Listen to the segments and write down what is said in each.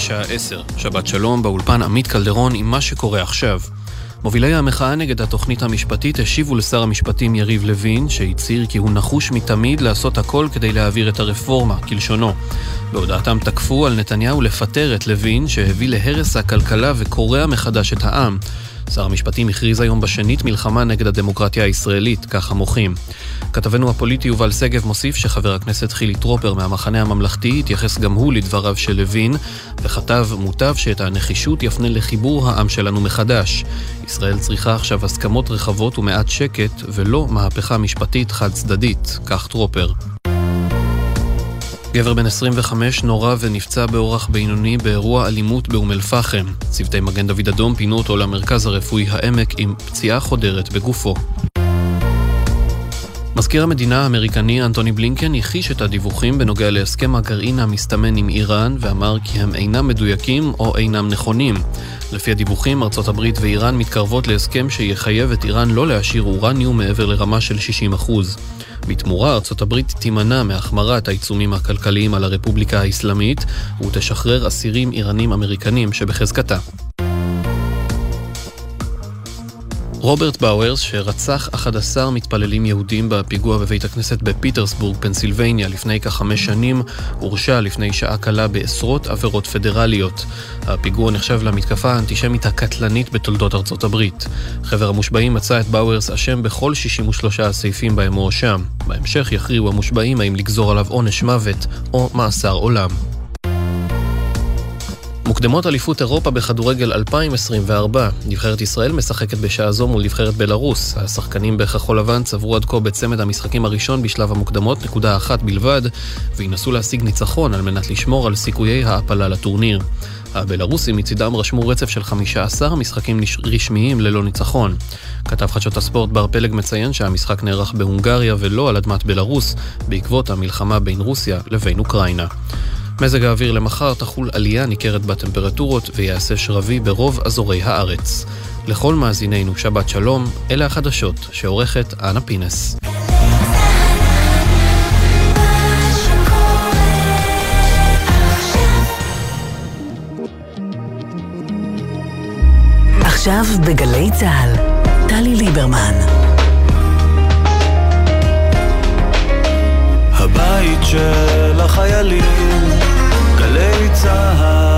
לשעה 10. שבת שלום, באולפן עמית קלדרון עם מה שקורה עכשיו. מובילי המחאה נגד התוכנית המשפטית השיבו לשר המשפטים יריב לוין, שהצהיר כי הוא נחוש מתמיד לעשות הכל כדי להעביר את הרפורמה, כלשונו. בהודעתם תקפו על נתניהו לפטר את לוין, שהביא להרס הכלכלה וקורע מחדש את העם. שר המשפטים הכריז היום בשנית מלחמה נגד הדמוקרטיה הישראלית, כך המוחים. כתבנו הפוליטי יובל שגב מוסיף שחבר הכנסת חילי טרופר מהמחנה הממלכתי התייחס גם הוא לדבריו של לוין, וכתב מוטב שאת הנחישות יפנה לחיבור העם שלנו מחדש. ישראל צריכה עכשיו הסכמות רחבות ומעט שקט, ולא מהפכה משפטית חד צדדית, כך טרופר. גבר בן 25 נורה ונפצע באורח בינוני באירוע אלימות באום אל-פחם. צוותי מגן דוד אדום פינו אותו למרכז הרפואי העמק עם פציעה חודרת בגופו. מזכיר המדינה האמריקני אנטוני בלינקן הכחיש את הדיווחים בנוגע להסכם הגרעין המסתמן עם איראן ואמר כי הם אינם מדויקים או אינם נכונים. לפי הדיווחים, ארצות הברית ואיראן מתקרבות להסכם שיחייב את איראן לא להשאיר אורניום מעבר לרמה של 60%. בתמורה, ארצות הברית תימנע מהחמרת העיצומים הכלכליים על הרפובליקה האסלאמית ותשחרר אסירים איראנים אמריקנים שבחזקתה. רוברט באוורס, שרצח 11 מתפללים יהודים בפיגוע בבית הכנסת בפיטרסבורג, פנסילבניה, לפני כחמש שנים, הורשע לפני שעה קלה בעשרות עבירות פדרליות. הפיגוע נחשב למתקפה האנטישמית הקטלנית בתולדות ארצות הברית. חבר המושבעים מצא את באוורס אשם בכל 63 הסעיפים בהם הוא הואשם. בהמשך יכריעו המושבעים האם לגזור עליו עונש מוות או מאסר עולם. מוקדמות אליפות אירופה בכדורגל 2024. נבחרת ישראל משחקת בשעה זו מול נבחרת בלארוס. השחקנים בכחול לבן צברו עד כה בצמד המשחקים הראשון בשלב המוקדמות נקודה אחת בלבד, וינסו להשיג ניצחון על מנת לשמור על סיכויי העפלה לטורניר. הבלארוסים מצידם רשמו רצף של 15 משחקים רשמיים ללא ניצחון. כתב חדשות הספורט בר פלג מציין שהמשחק נערך בהונגריה ולא על אדמת בלארוס, בעקבות המלחמה בין רוסיה לבין אוקראינה. מזג האוויר למחר תחול עלייה ניכרת בטמפרטורות ויעשה שרבי ברוב אזורי הארץ. לכל מאזינינו שבת שלום, אלה החדשות שעורכת אנה פינס. עכשיו בגלי צה"ל, טלי ליברמן. הבית של החיילים, גלי צה"ל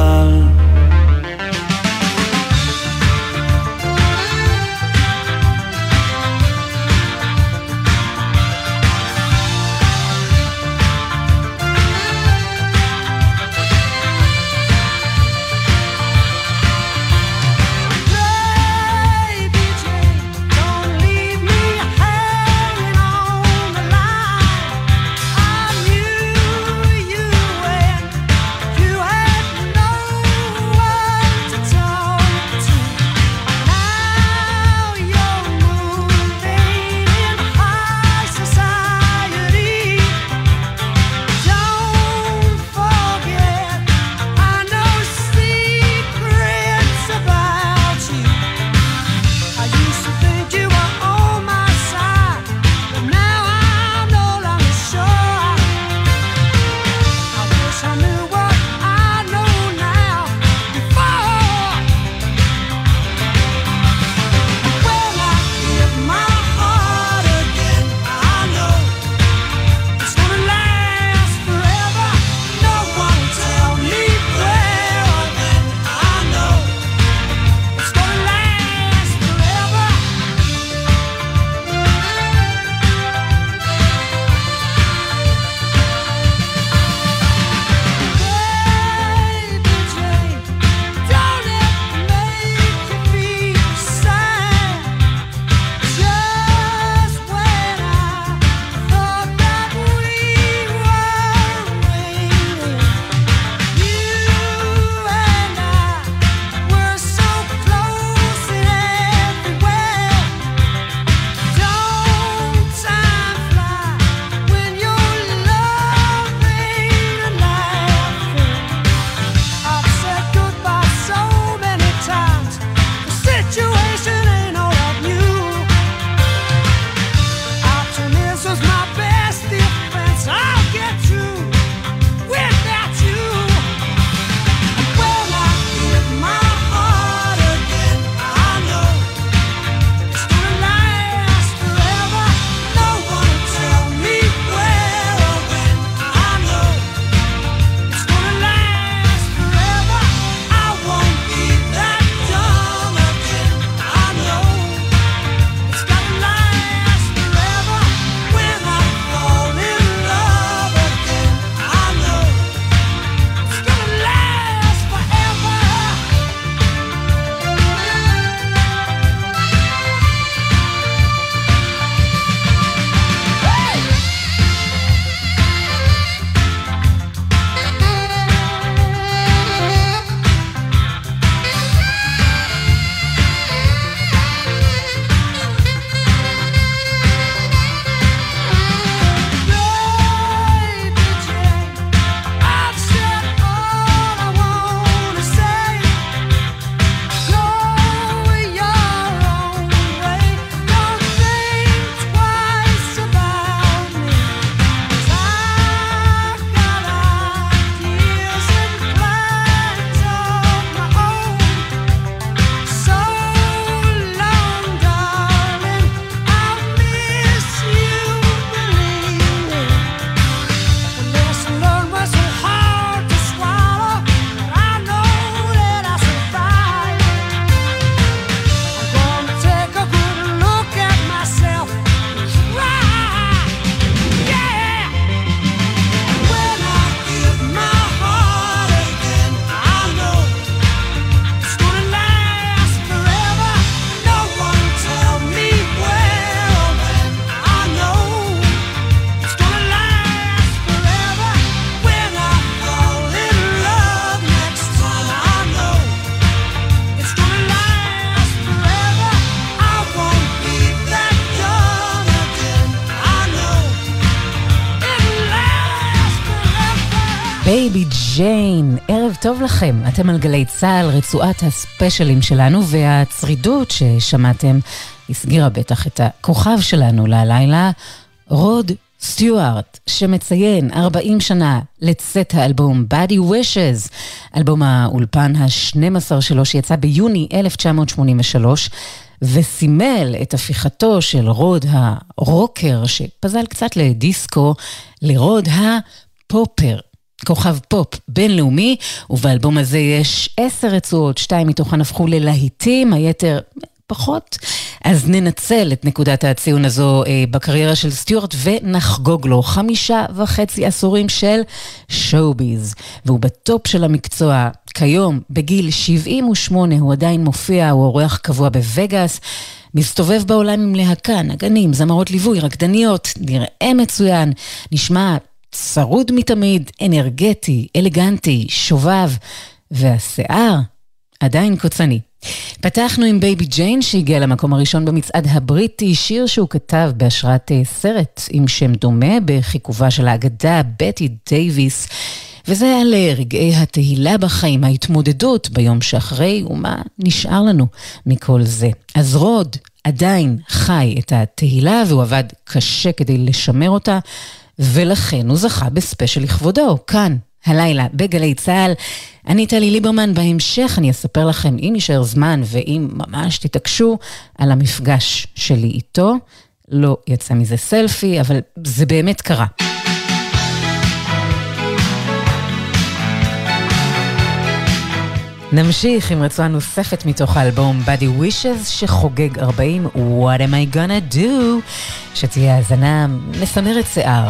לכם. אתם על גלי צה"ל, רצועת הספיישלים שלנו, והצרידות ששמעתם הסגירה בטח את הכוכב שלנו ללילה, רוד סטיוארט, שמציין 40 שנה לצאת האלבום Body Wishes, אלבום האולפן ה-12 שלו שיצא ביוני 1983. וסימל את הפיכתו של רוד הרוקר, שפזל קצת לדיסקו, לרוד הפופר. כוכב פופ בינלאומי, ובאלבום הזה יש עשר רצועות, שתיים מתוכן הפכו ללהיטים, היתר פחות. אז ננצל את נקודת הציון הזו אה, בקריירה של סטיוארט ונחגוג לו חמישה וחצי עשורים של show-biz. והוא בטופ של המקצוע כיום, בגיל 78, הוא עדיין מופיע, הוא אורח קבוע בווגאס. מסתובב בעולם עם להקה, נגנים, זמרות ליווי, רקדניות, נראה מצוין, נשמע צרוד מתמיד, אנרגטי, אלגנטי, שובב, והשיער עדיין קוצני. פתחנו עם Baby Jane שהגיע למקום הראשון במצעד הבריטי, שיר שהוא כתב בהשראת אה, סרט עם שם דומה בכיכובה של האגדה בטי דייוויס. וזה היה לרגעי התהילה בחיים, ההתמודדות ביום שאחרי, ומה נשאר לנו מכל זה. אז רוד עדיין חי את התהילה, והוא עבד קשה כדי לשמר אותה. ולכן הוא זכה בספיישל לכבודו, כאן, הלילה, בגלי צה"ל. אני טלי ליברמן, בהמשך אני אספר לכם, אם יישאר זמן ואם ממש תתעקשו, על המפגש שלי איתו. לא יצא מזה סלפי, אבל זה באמת קרה. נמשיך עם רצועה נוספת מתוך האלבום Body Wishes שחוגג 40 What am I gonna do? שתהיה האזנה מסמרת שיער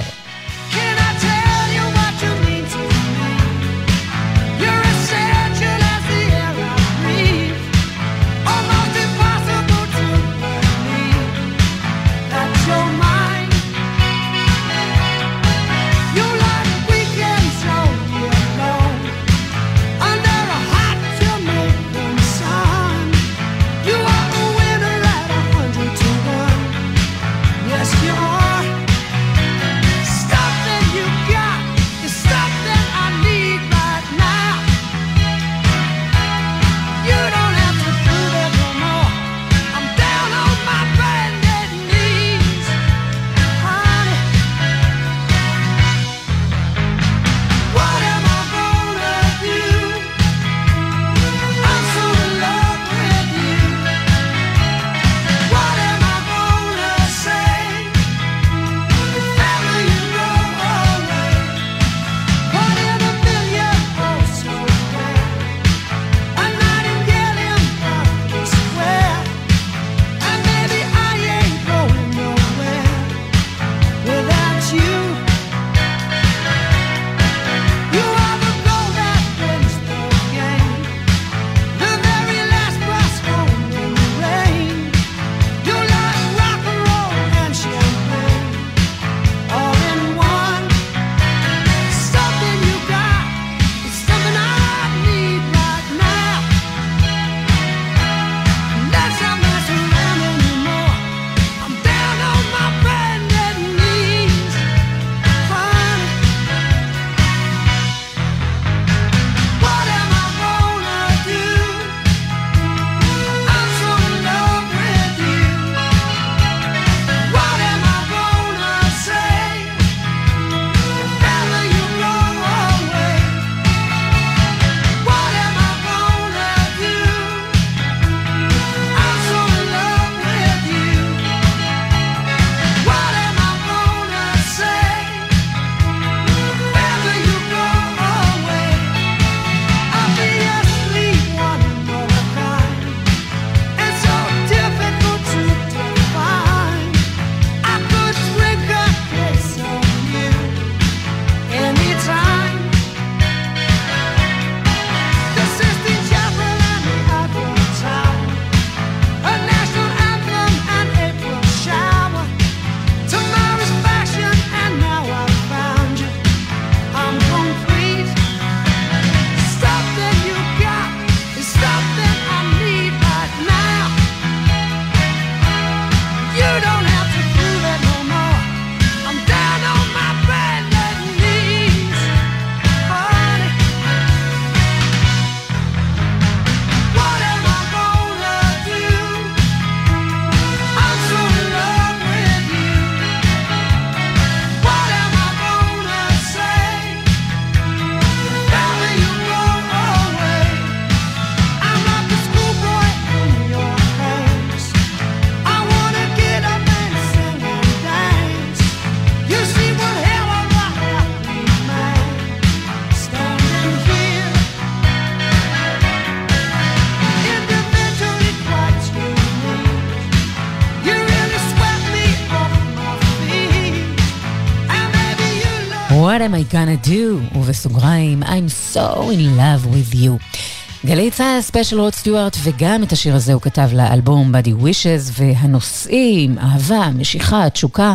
gonna do? ובסוגריים, I'm so in love with you. גלי צה"ל ספיישל רוד סטיוארט, וגם את השיר הזה הוא כתב לאלבום Body Wishes, והנושאים, אהבה, משיכה, תשוקה,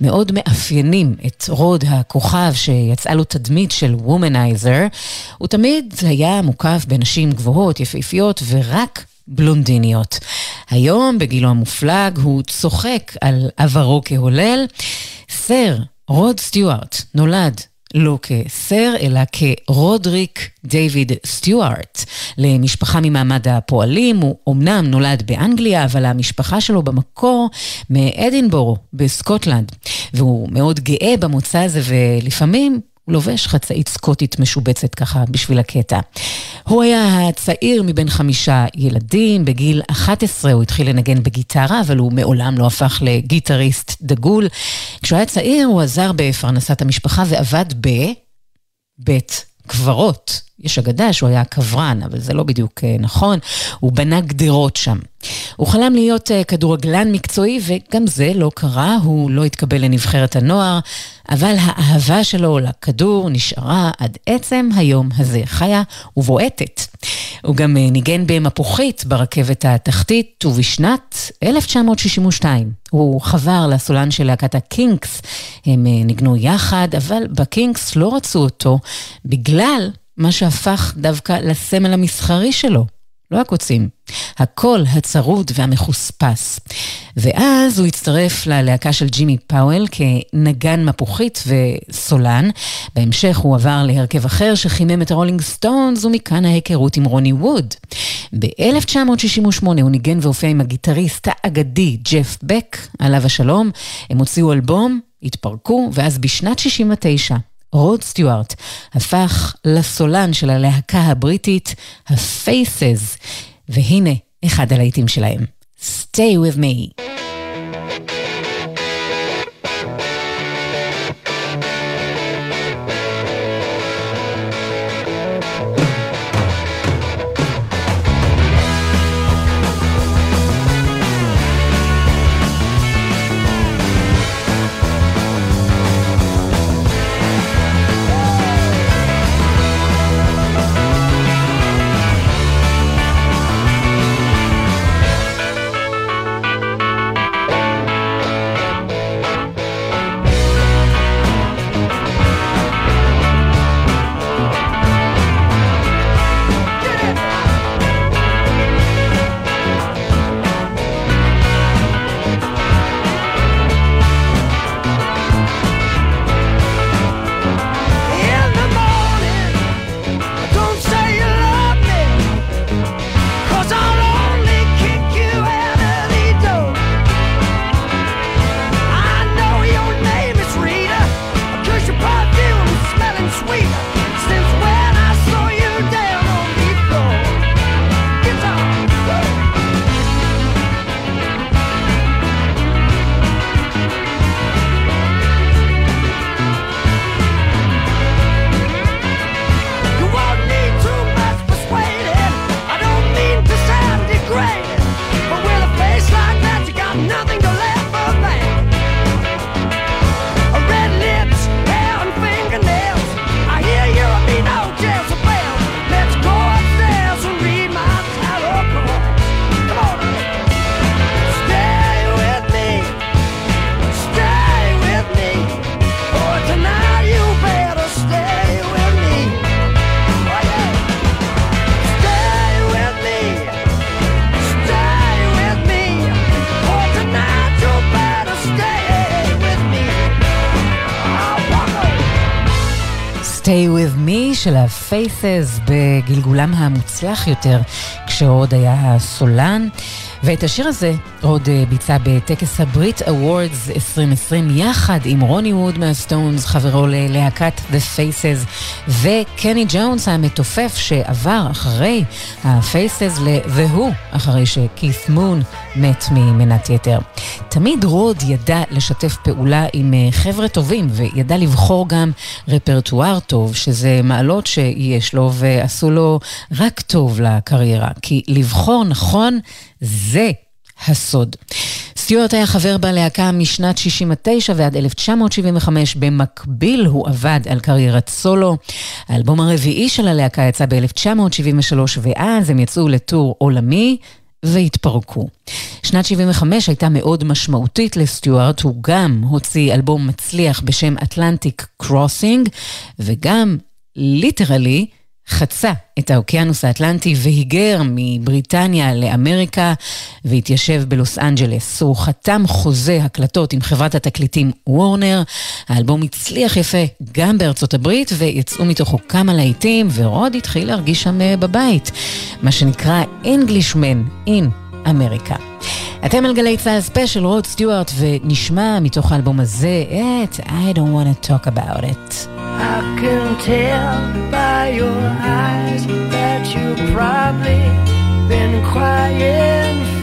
מאוד מאפיינים את רוד הכוכב שיצאה לו תדמית של womanizer. הוא תמיד היה מוקף בנשים גבוהות, יפהפיות, ורק בלונדיניות. היום, בגילו המופלג, הוא צוחק על עברו כהולל. סר רוד סטיוארט נולד לא כסר, אלא כרודריק דיוויד סטיוארט. למשפחה ממעמד הפועלים, הוא אמנם נולד באנגליה, אבל המשפחה שלו במקור מאדינבורו בסקוטלנד. והוא מאוד גאה במוצא הזה, ולפעמים הוא לובש חצאית סקוטית משובצת ככה בשביל הקטע. הוא היה הצעיר מבין חמישה ילדים, בגיל 11 הוא התחיל לנגן בגיטרה, אבל הוא מעולם לא הפך לגיטריסט דגול. כשהוא היה צעיר הוא עזר בפרנסת המשפחה ועבד בבית קברות. יש אגדה שהוא היה קברן, אבל זה לא בדיוק אה, נכון. הוא בנה גדרות שם. הוא חלם להיות אה, כדורגלן מקצועי, וגם זה לא קרה, הוא לא התקבל לנבחרת הנוער, אבל האהבה שלו לכדור נשארה עד עצם היום הזה, חיה ובועטת. הוא גם אה, ניגן במפוחית ברכבת התחתית, ובשנת 1962 הוא חבר לסולן של להקת הקינקס. הם ניגנו יחד, אבל בקינקס לא רצו אותו בגלל מה שהפך דווקא לסמל המסחרי שלו. לא הקוצים, הקול הצרוד והמחוספס. ואז הוא הצטרף ללהקה של ג'ימי פאוול כנגן מפוחית וסולן. בהמשך הוא עבר להרכב אחר שחימם את הרולינג סטונס, ומכאן ההיכרות עם רוני ווד. ב-1968 הוא ניגן והופיע עם הגיטריסט האגדי ג'ף בק, עליו השלום. הם הוציאו אלבום, התפרקו, ואז בשנת 69' רוד סטיוארט הפך לסולן של הלהקה הבריטית, ה-Faces, והנה אחד הלהיטים שלהם, Stay with me. של ה-Faces בגלגולם המוצלח יותר, כשעוד היה סולן. ואת השיר הזה עוד אה, ביצע בטקס ה Brit Awards 2020 יחד עם רוני ווד מהסטונס, חברו ללהקת The Faces, וקני ג'ונס המתופף שעבר אחרי ה-Faces ל-והוא, אחרי שקית' מון מת ממנת יתר. תמיד רוד ידע לשתף פעולה עם אה, חבר'ה טובים, וידע לבחור גם רפרטואר טוב, שזה מעלות שיש לו ועשו לו רק טוב לקריירה. כי לבחור נכון זה הסוד. סטיוארט היה חבר בלהקה משנת 69 ועד 1975, במקביל הוא עבד על קריירת סולו. האלבום הרביעי של הלהקה יצא ב-1973 ואז הם יצאו לטור עולמי. והתפרקו. שנת 75 הייתה מאוד משמעותית לסטיוארט, הוא גם הוציא אלבום מצליח בשם אטלנטיק קרוסינג, וגם literally חצה את האוקיינוס האטלנטי והיגר מבריטניה לאמריקה והתיישב בלוס אנג'לס. הוא חתם חוזה הקלטות עם חברת התקליטים וורנר. האלבום הצליח יפה גם בארצות הברית ויצאו מתוכו כמה להיטים ורוד התחיל להרגיש שם אה, בבית. מה שנקרא Englishman in אמריקה. אתם על גלי צה"ל ספיישל רוד סטיוארט ונשמע מתוך האלבום הזה את I don't want to talk about it. I can tell by your eyes that you've probably been crying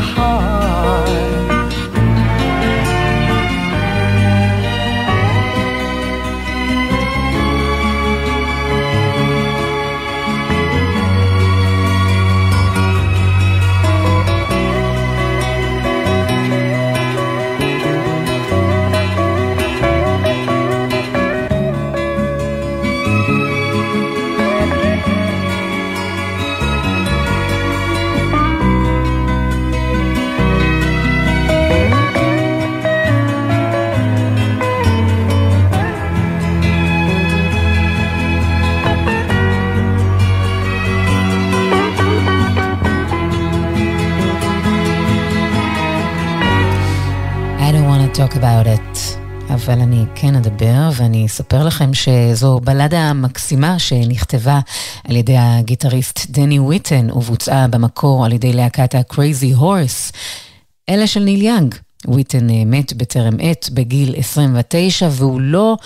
heart. אבל אני כן אדבר, ואני אספר לכם שזו בלדה מקסימה שנכתבה על ידי הגיטריסט דני וויטן, ובוצעה במקור על ידי להקת ה-Crazy Horse, אלה של ניל יאנג. וויטן אה, מת בטרם עת בגיל 29 והוא לא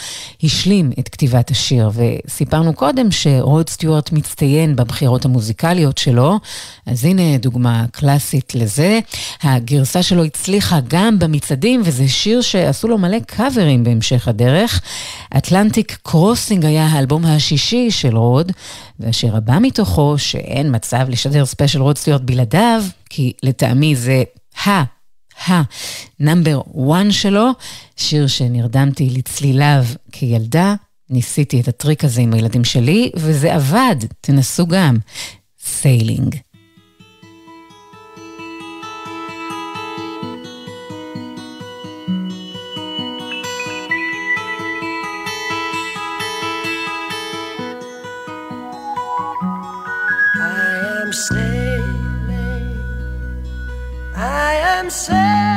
השלים את כתיבת השיר. וסיפרנו קודם שרוד סטיוארט מצטיין בבחירות המוזיקליות שלו, אז הנה דוגמה קלאסית לזה. הגרסה שלו הצליחה גם במצעדים וזה שיר שעשו לו מלא קאברים בהמשך הדרך. Atlantic Crossing היה האלבום השישי של רוד, והשיר הבא מתוכו, שאין מצב לשדר ספיישל רוד סטיוארט בלעדיו, כי לטעמי זה. ה number 1 שלו, שיר שנרדמתי לצליליו כילדה. ניסיתי את הטריק הזה עם הילדים שלי, וזה עבד, תנסו גם. סיילינג. I themselves.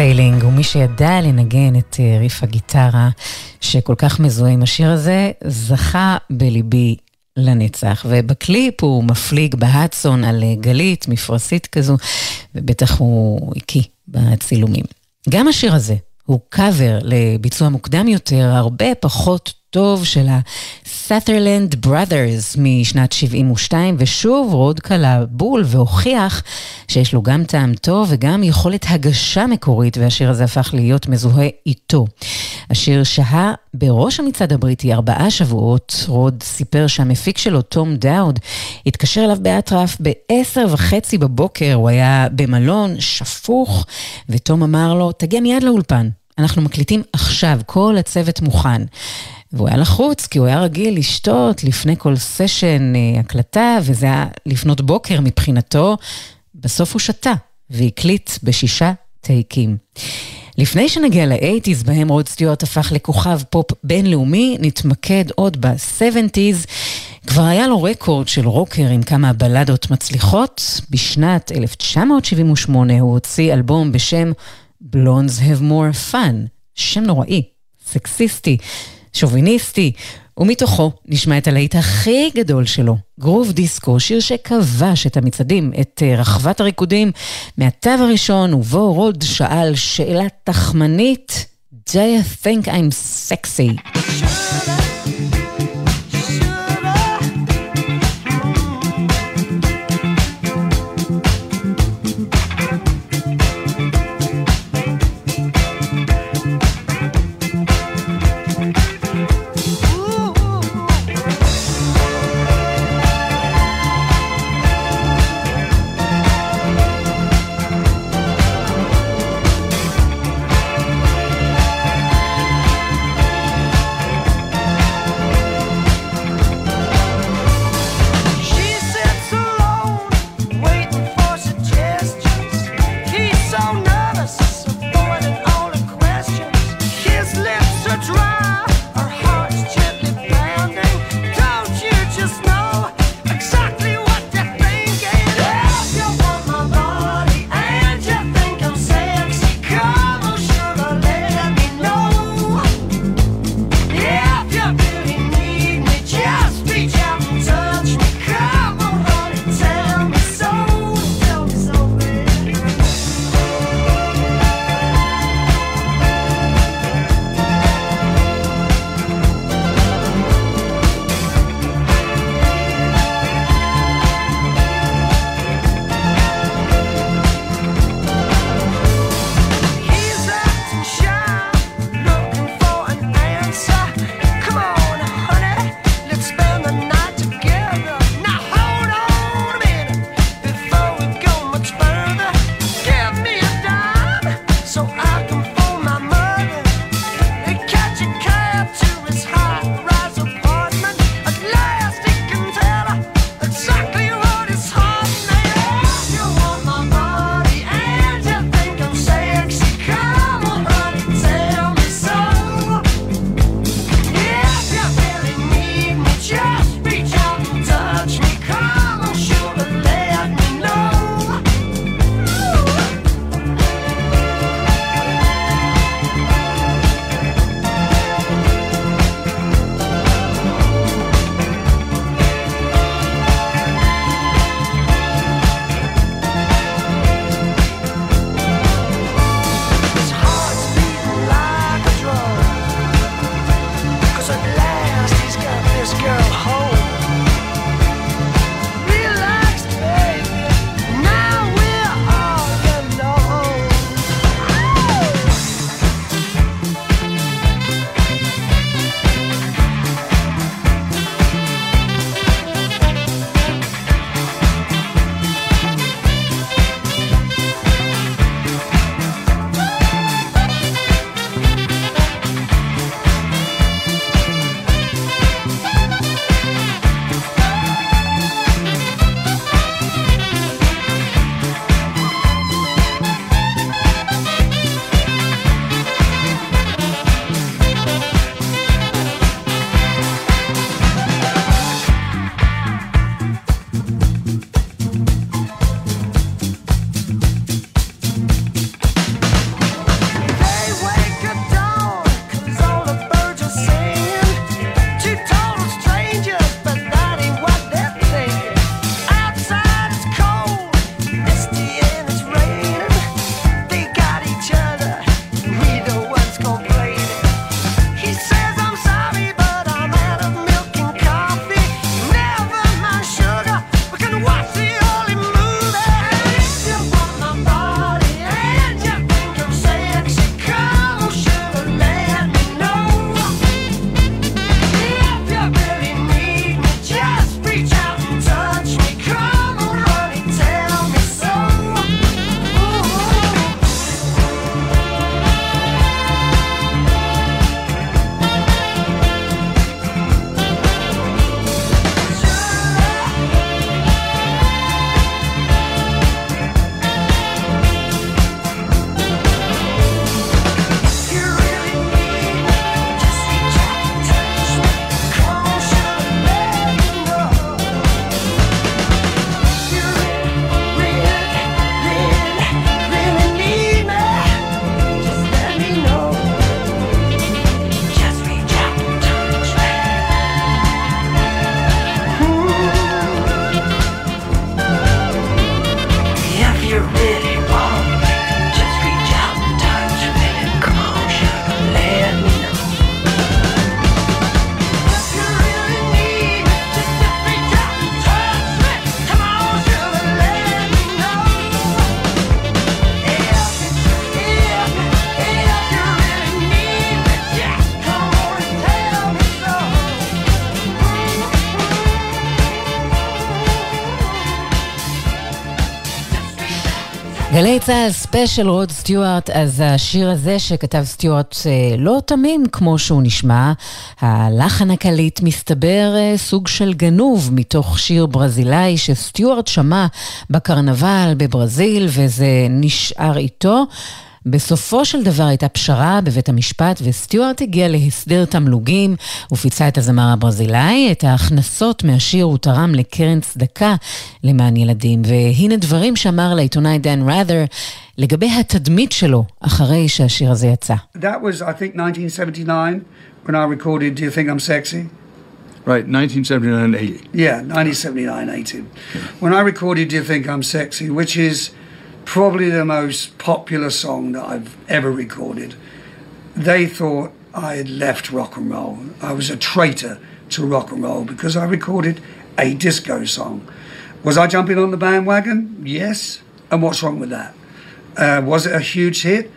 Sailing, ומי שידע לנגן את אה, ריף הגיטרה שכל כך מזוהה עם השיר הזה, זכה בליבי לנצח. ובקליפ הוא מפליג בהדסון על אה, גלית, מפרשית כזו, ובטח הוא הקיא בצילומים. גם השיר הזה הוא קאבר לביצוע מוקדם יותר, הרבה פחות טוב של ה-Sutherland Brothers משנת 72, ושוב רוד קלע בול והוכיח שיש לו גם טעם טוב וגם יכולת הגשה מקורית, והשיר הזה הפך להיות מזוהה איתו. השיר שהה בראש המצעד הבריטי ארבעה שבועות, רוד סיפר שהמפיק שלו, תום דאוד, התקשר אליו באטרף בעשר וחצי בבוקר, הוא היה במלון שפוך, ותום אמר לו, תגיע מיד לאולפן. אנחנו מקליטים עכשיו, כל הצוות מוכן. והוא היה לחוץ, כי הוא היה רגיל לשתות לפני כל סשן אה, הקלטה, וזה היה לפנות בוקר מבחינתו. בסוף הוא שתה, והקליט בשישה טייקים. לפני שנגיע לאייטיז, בהם רוד סטיוארט הפך לכוכב פופ בינלאומי, נתמקד עוד ב-70's. כבר היה לו רקורד של רוקר עם כמה בלדות מצליחות. בשנת 1978 הוא הוציא אלבום בשם Blondes Have More Fun, שם נוראי, סקסיסטי. שוביניסטי, ומתוכו נשמע את הלהיט הכי גדול שלו, גרוב דיסקו, שיר שכבש את המצעדים, את אה, רחבת הריקודים, מהתו הראשון, ובו רוד שאל שאלה תחמנית, Do you think I'm sexy? גלי צה"ל ספיישל רוד סטיוארט, אז השיר הזה שכתב סטיוארט אה, לא תמים כמו שהוא נשמע, הלחן הקליט מסתבר אה, סוג של גנוב מתוך שיר ברזילאי שסטיוארט שמע בקרנבל בברזיל וזה נשאר איתו. בסופו של דבר הייתה פשרה בבית המשפט וסטיוארט הגיע להסדר תמלוגים, הוא פיצה את הזמר הברזילאי, את ההכנסות מהשיר הוא תרם לקרן צדקה למען ילדים. והנה דברים שאמר לעיתונאי דן ראת'ר לגבי התדמית שלו אחרי שהשיר הזה יצא. That was, I think, 1979 when I recorded Do You Think I'm Sexy? Right, 1979 80. Yeah, 1979, 80. When I recorded Do You Think I'm Sexy, which is probably the most popular song that I've ever recorded. They thought I had left rock and roll. I was a traitor to rock and roll because I recorded a disco song. Was I jumping on the bandwagon? Yes. And what's wrong with that? Uh, was it a huge hit?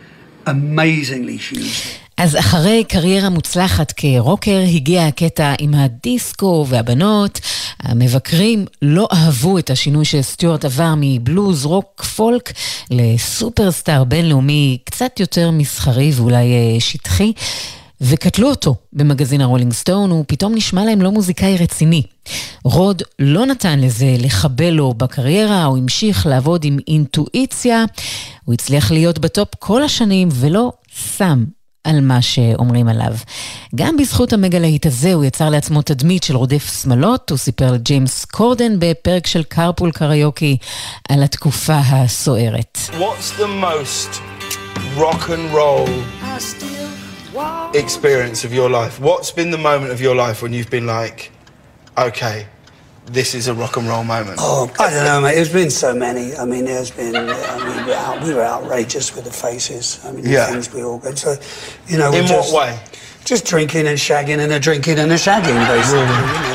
Amazingly huge. אז אחרי קריירה מוצלחת כרוקר, הגיע הקטע עם הדיסקו והבנות. המבקרים לא אהבו את השינוי שסטיוארט עבר מבלוז, רוק, פולק, לסופרסטאר בינלאומי קצת יותר מסחרי ואולי אה, שטחי. וקטלו אותו במגזין הרולינג סטון, הוא פתאום נשמע להם לא מוזיקאי רציני. רוד לא נתן לזה לחבל לו בקריירה, הוא המשיך לעבוד עם אינטואיציה, הוא הצליח להיות בטופ כל השנים ולא שם על מה שאומרים עליו. גם בזכות המגה-להיט הזה הוא יצר לעצמו תדמית של רודף שמלות, הוא סיפר לג'יימס קורדן בפרק של Carpool Karaoke על התקופה הסוערת. What's the most rock and roll experience of your life? What's been the moment of your life when you've been like, okay, this is a rock and roll moment? Oh, I don't know, mate. There's been so many. I mean, there's been. Uh, I mean, we were, out, we were outrageous with the faces. I mean, the Yeah. things we all go. So, you know, In just, what way? Just drinking and shagging and a drinking and a shagging, basically. You know,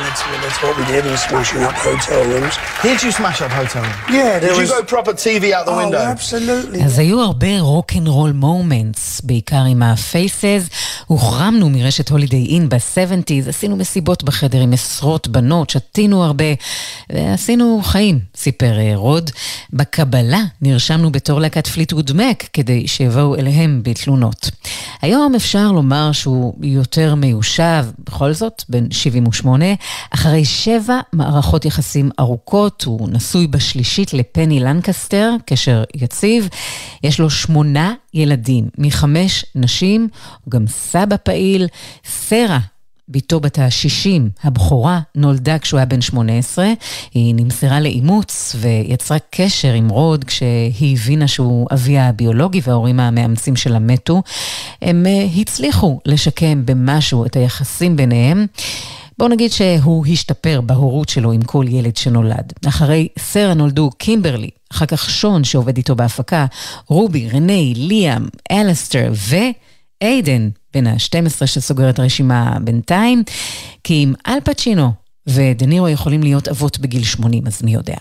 that's, what we did, and smashing up hotel rooms. Did you smash up hotel room? Yeah, there Did was. you go proper TV out the oh, window? absolutely. אז היו הרבה רוקנרול moments, בעיקר עם ה Faces. הוחרמנו מרשת Holiday Inn ב-70's, עשינו מסיבות בחדר עם עשרות בנות, שתינו הרבה, ועשינו חיים, סיפר אה, רוד. בקבלה נרשמנו בתור להקת Fleetwood Mac, כדי שיבואו אליהם בתלונות. היום אפשר לומר שהוא יותר מיושב, בכל זאת, בן 78, אחרי שבע מערכות יחסים ארוכות, הוא נשוי בשלישית לפני לנקסטר, קשר יציב. יש לו שמונה ילדים מחמש נשים, הוא גם סבא פעיל. סרה, בתו בת ה-60, הבכורה, נולדה כשהוא היה בן 18. היא נמסרה לאימוץ ויצרה קשר עם רוד כשהיא הבינה שהוא אביה הביולוגי וההורים המאמצים שלה מתו. הם אה, הצליחו לשקם במשהו את היחסים ביניהם. בואו נגיד שהוא השתפר בהורות שלו עם כל ילד שנולד. אחרי סרה נולדו קימברלי, אחר כך שון שעובד איתו בהפקה, רובי, רני, ליאם, אלסטר ואיידן, בן ה-12 שסוגר את הרשימה בינתיים, כי אם אל פצ'ינו ודנירו יכולים להיות אבות בגיל 80, אז מי יודע.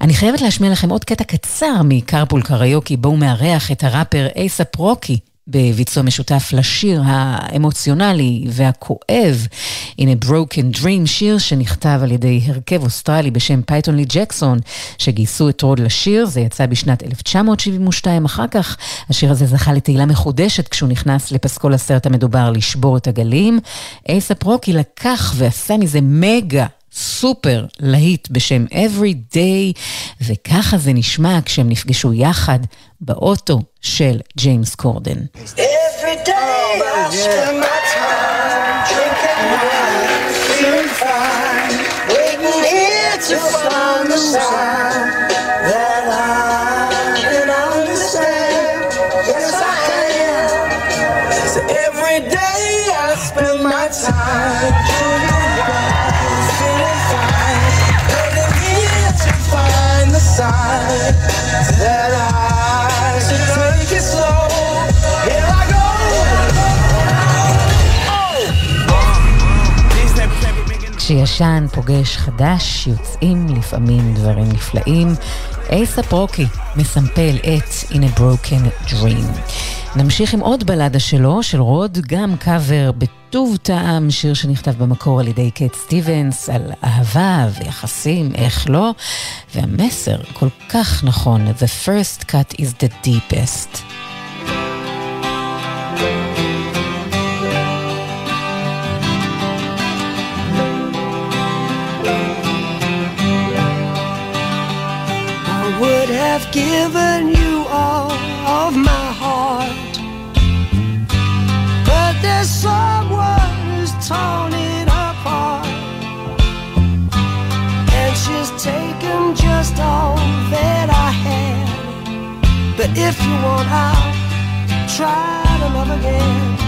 אני חייבת להשמיע לכם עוד קטע קצר מ Carpool Karaoke, בו הוא מארח את הראפר אייסאפ רוקי. בביצוע משותף לשיר האמוציונלי והכואב, הנה Broken Dream, שיר שנכתב על ידי הרכב אוסטרלי בשם Python Lee Jackson, שגייסו את רוד לשיר, זה יצא בשנת 1972, אחר כך השיר הזה זכה לתהילה מחודשת כשהוא נכנס לפסקול הסרט המדובר לשבור את הגלים. אייסאפ רוקי לקח ועשה מזה מגה. סופר להיט בשם Everyday, וככה זה נשמע כשהם נפגשו יחד באוטו של ג'יימס קורדן. Every day oh, I spend my time כשישן פוגש חדש, יוצאים לפעמים דברים נפלאים. אייסאפ רוקי מסמפל את In a Broken Dream. נמשיך עם עוד בלדה שלו, של רוד, גם קאבר טוב טעם, שיר שנכתב במקור על ידי קט סטיבנס, על אהבה ויחסים, איך לא, והמסר כל כך נכון, The first cut is the deepest. Have given you all of my heart. But there's someone who's torn it apart. And she's taken just all that I had. But if you want, I'll try to love again.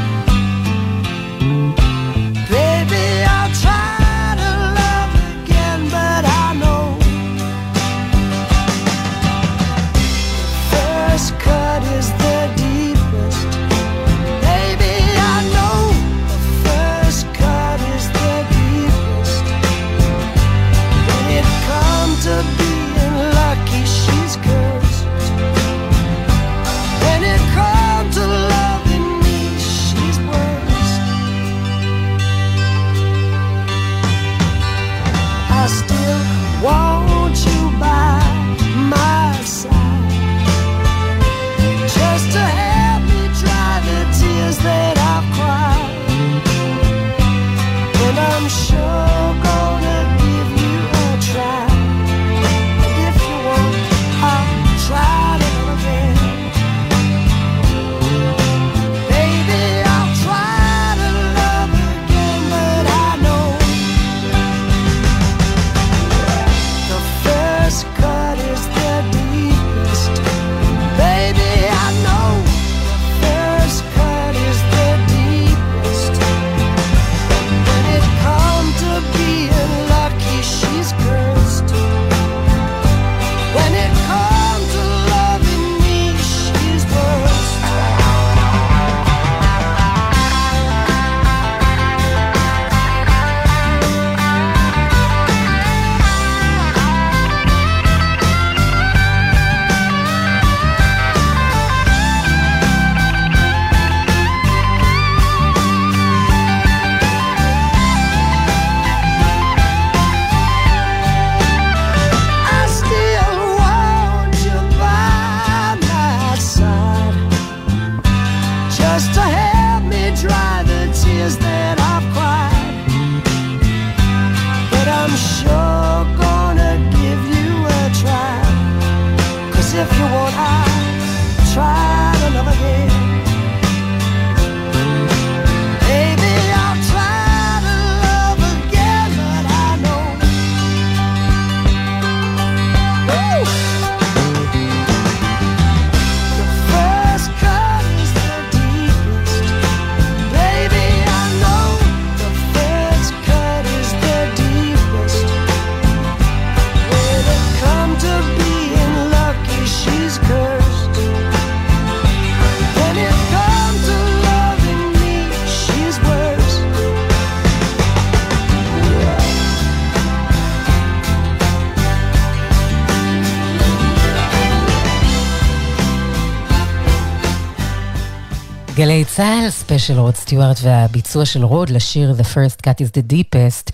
צה"ל, ספיישל רוד סטיוארט והביצוע של רוד לשיר The First Cut is the Deepest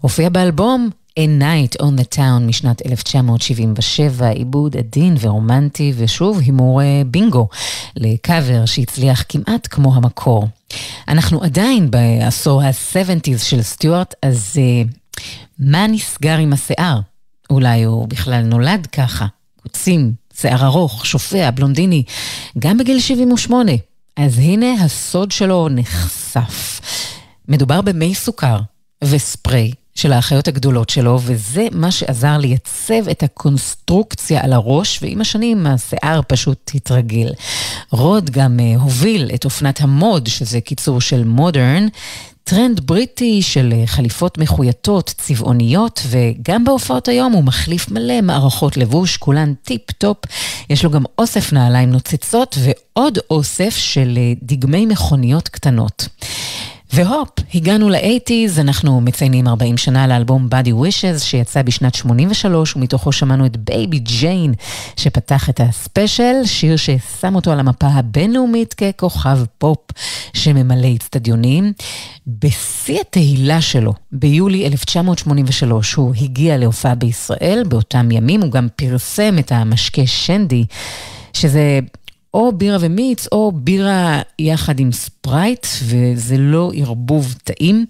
הופיע באלבום A Night on the Town משנת 1977, עיבוד עדין ורומנטי ושוב הימור אה, בינגו לקאבר שהצליח כמעט כמו המקור. אנחנו עדיין בעשור ה-70's של סטיוארט, אז אה, מה נסגר עם השיער? אולי הוא בכלל נולד ככה, קוצים, שיער ארוך, שופע, בלונדיני, גם בגיל 78. אז הנה הסוד שלו נחשף. מדובר במי סוכר וספרי של האחיות הגדולות שלו, וזה מה שעזר לייצב את הקונסטרוקציה על הראש, ועם השנים השיער פשוט התרגל. רוד גם אה, הוביל את אופנת המוד, שזה קיצור של מודרן, טרנד בריטי של חליפות מחויטות, צבעוניות, וגם בהופעות היום הוא מחליף מלא מערכות לבוש, כולן טיפ-טופ. יש לו גם אוסף נעליים נוצצות ועוד אוסף של דגמי מכוניות קטנות. והופ, הגענו לאייטיז, אנחנו מציינים 40 שנה לאלבום Body Wishes שיצא בשנת 83 ומתוכו שמענו את Baby Jane שפתח את הספיישל, שיר ששם אותו על המפה הבינלאומית ככוכב פופ שממלא אצטדיונים. בשיא התהילה שלו, ביולי 1983, הוא הגיע להופעה בישראל, באותם ימים הוא גם פרסם את המשקה שנדי. שזה או בירה ומיץ, או בירה יחד עם ספרייט, וזה לא ערבוב טעים.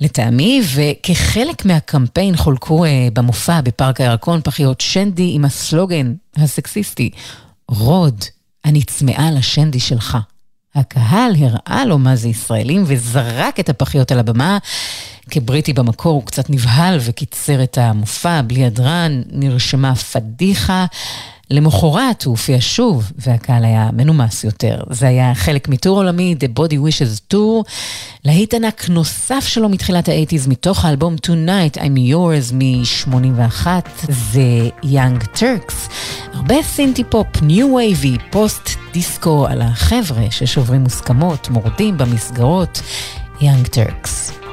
לטעמי, וכחלק מהקמפיין חולקו אה, במופע בפארק הירקון פחיות שנדי עם הסלוגן הסקסיסטי, רוד, אני צמאה לשנדי שלך. הקהל הראה לו מה זה ישראלים וזרק את הפחיות על הבמה. כבריטי במקור הוא קצת נבהל וקיצר את המופע, בלי הדרן, נרשמה פדיחה. למחרת הוא הופיע שוב, והקהל היה מנומס יותר. זה היה חלק מ tour עולמי, The Body Wishes Tour. להיט ענק נוסף שלו מתחילת האייטיז, מתוך האלבום Tonight I'm Yours מ-81, זה Young Turks. הרבה סינטי פופ, ניו וייבי, פוסט דיסקו על החבר'ה ששוברים מוסכמות, מורדים במסגרות, Young Turks.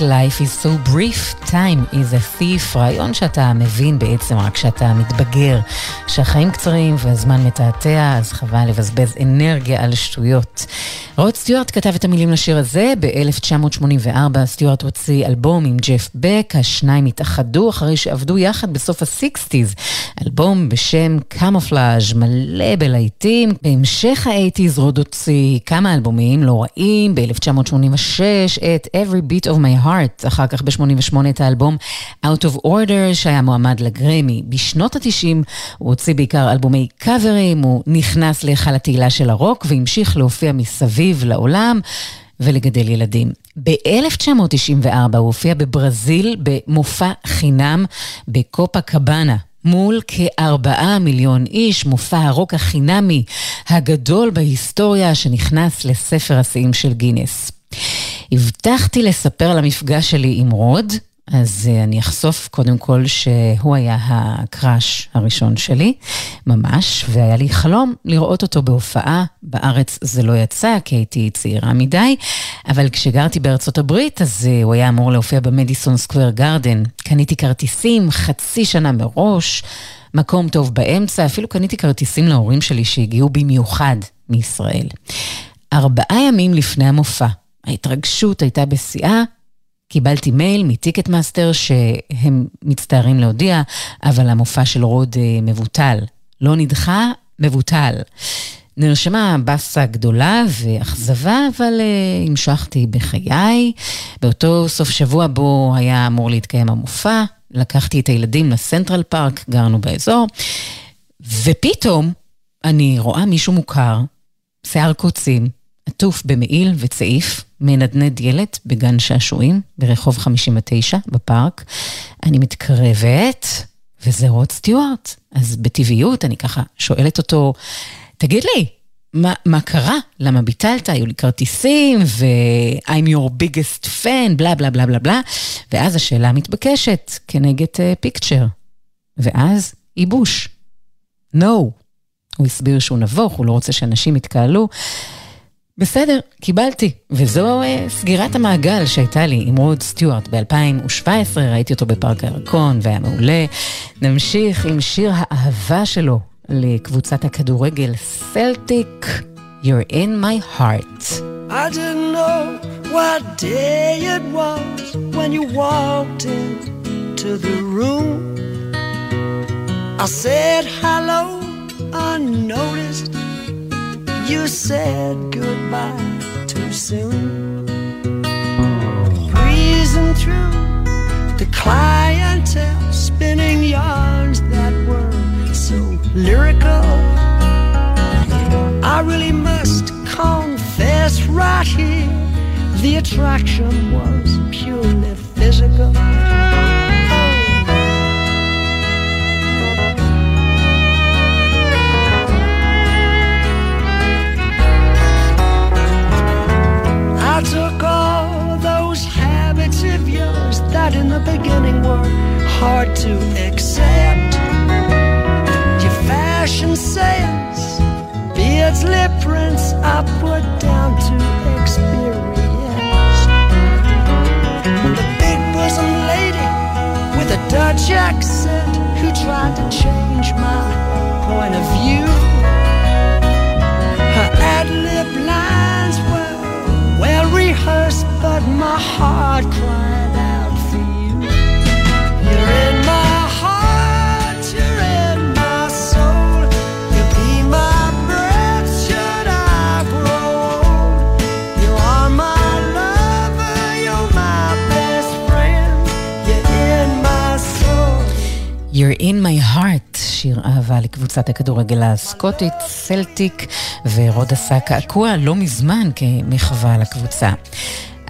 Life is so brief, time is a thief, רעיון שאתה מבין בעצם רק כשאתה מתבגר, שהחיים קצרים והזמן מתעתע, אז חבל לבזבז אנרגיה על שטויות. רוד סטיוארט כתב את המילים לשיר הזה, ב-1984 סטיוארט הוציא אלבום עם ג'ף בק, השניים התאחדו אחרי שעבדו יחד בסוף ה-60's, אלבום בשם קמופלאז' מלא בלהיטים. בהמשך ה-80's רוד הוציא כמה אלבומים לא רעים, ב-1986 את Every Beat of My Heart, אחר כך ב-88 את האלבום Out of Order שהיה מועמד לגרמי. בשנות ה-90 הוא הוציא בעיקר אלבומי קאברים, הוא נכנס להיכל התהילה של הרוק והמשיך להופיע מסביב לעולם. ולגדל ילדים. ב-1994 הוא הופיע בברזיל במופע חינם בקופה קבאנה. מול כארבעה מיליון איש, מופע הרוק החינמי הגדול בהיסטוריה שנכנס לספר השיאים של גינס. הבטחתי לספר על המפגש שלי עם רוד, אז uh, אני אחשוף קודם כל שהוא היה הקראש הראשון שלי, ממש, והיה לי חלום לראות אותו בהופעה. בארץ זה לא יצא, כי הייתי צעירה מדי, אבל כשגרתי בארצות הברית, אז uh, הוא היה אמור להופיע במדיסון סקוויר גרדן. קניתי כרטיסים חצי שנה מראש, מקום טוב באמצע, אפילו קניתי כרטיסים להורים שלי שהגיעו במיוחד מישראל. ארבעה ימים לפני המופע, ההתרגשות הייתה בשיאה. קיבלתי מייל מ Ticketmaster שהם מצטערים להודיע, אבל המופע של רוד אה, מבוטל. לא נדחה, מבוטל. נרשמה באסה גדולה ואכזבה, אבל אה, המשכתי בחיי. באותו סוף שבוע בו היה אמור להתקיים המופע, לקחתי את הילדים לסנטרל פארק, גרנו באזור, ופתאום אני רואה מישהו מוכר, שיער קוצים, עטוף במעיל וצעיף, מנדנד ילד בגן שעשועים ברחוב 59 בפארק. אני מתקרבת, וזה רוד סטיוארט. אז בטבעיות אני ככה שואלת אותו, תגיד לי, מה, מה קרה? למה ביטלת? היו לי כרטיסים, ו-I'm your biggest fan, בלה בלה בלה בלה בלה. ואז השאלה המתבקשת, כנגד פיקצ'ר. Uh, ואז ייבוש. No. הוא הסביר שהוא נבוך, הוא לא רוצה שאנשים יתקהלו. בסדר, קיבלתי. וזו uh, סגירת המעגל שהייתה לי עם רוד סטיוארט ב-2017, ראיתי אותו בפארק הירקון והיה מעולה. נמשיך עם שיר האהבה שלו לקבוצת הכדורגל סלטיק, You're in my heart. I didn't know what day it was when you walked into the room. I said hello unnoticed. You said goodbye too soon. Breezing through the clientele, spinning yarns that were so lyrical. I really must confess right here the attraction was purely physical. Tried to change my point of view. Her ad lib lines were well rehearsed, but my heart cried In my heart, שיר אהבה לקבוצת הכדורגל הסקוטית, סלטיק, ורוד עשה קעקוע לא מזמן כמחווה לקבוצה.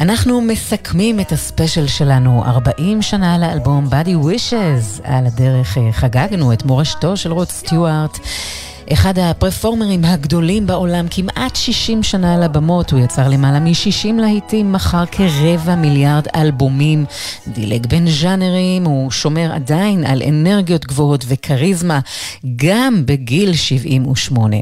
אנחנו מסכמים את הספיישל שלנו, 40 שנה לאלבום Body Wishes. על הדרך אה, חגגנו את מורשתו של רוד סטיוארט. אחד הפרפורמרים הגדולים בעולם, כמעט 60 שנה על הבמות, הוא יצר למעלה מ-60 להיטים, מכר כרבע מיליארד אלבומים, דילג בין ז'אנרים, הוא שומר עדיין על אנרגיות גבוהות וכריזמה, גם בגיל 78.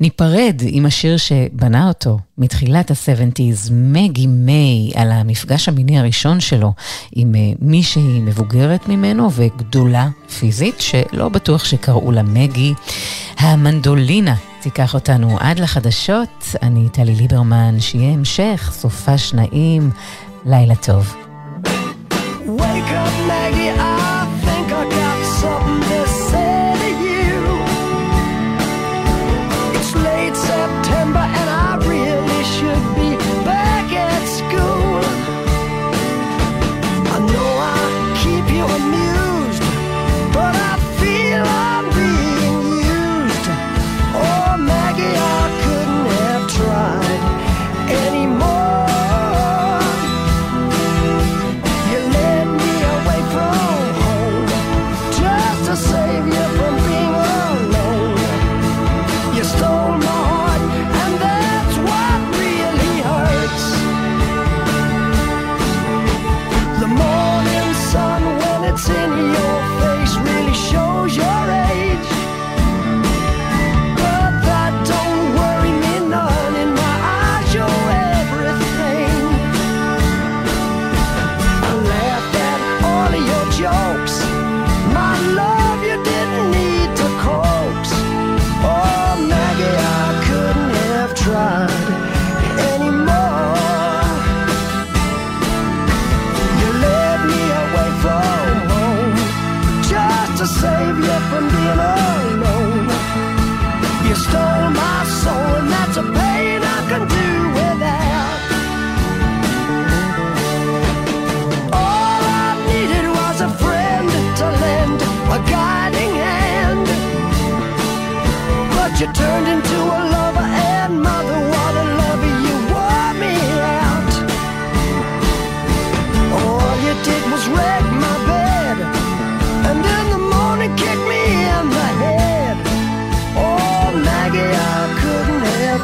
ניפרד עם השיר שבנה אותו מתחילת ה-70's, מגי מיי, על המפגש המיני הראשון שלו עם אה, מישהי מבוגרת ממנו וגדולה פיזית, שלא בטוח שקראו לה מגי. המנדולינה תיקח אותנו עד לחדשות. אני טלי ליברמן, שיהיה המשך, סופה שנאים, לילה טוב.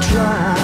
try.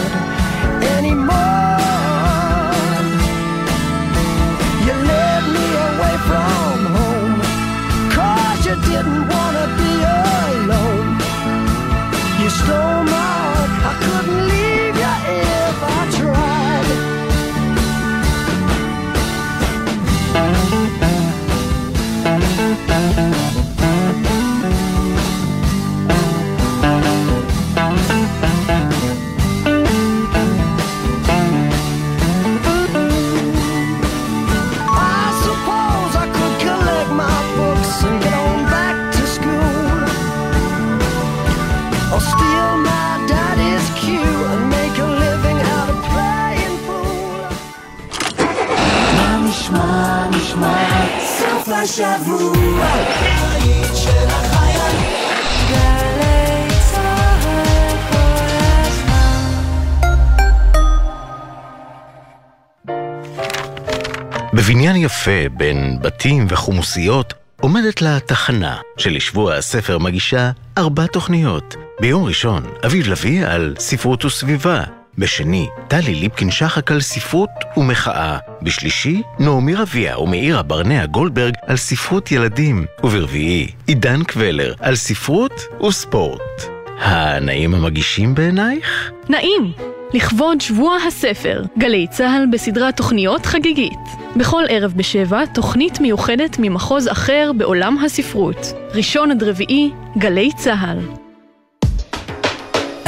יפה בין בתים וחומוסיות עומדת לה תחנה שלשבוע הספר מגישה ארבע תוכניות. ביום ראשון, אביב לביא על ספרות וסביבה. בשני, טלי ליפקין-שחק על ספרות ומחאה. בשלישי, נעמי רביע ומאירה ברנע גולדברג על ספרות ילדים. וברביעי, עידן קבלר על ספרות וספורט. הנאים המגישים בעינייך? נעים! לכבוד שבוע הספר, גלי צה"ל בסדרת תוכניות חגיגית. בכל ערב בשבע, תוכנית מיוחדת ממחוז אחר בעולם הספרות. ראשון עד רביעי, גלי צה"ל.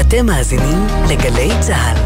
אתם מאזינים לגלי צה"ל.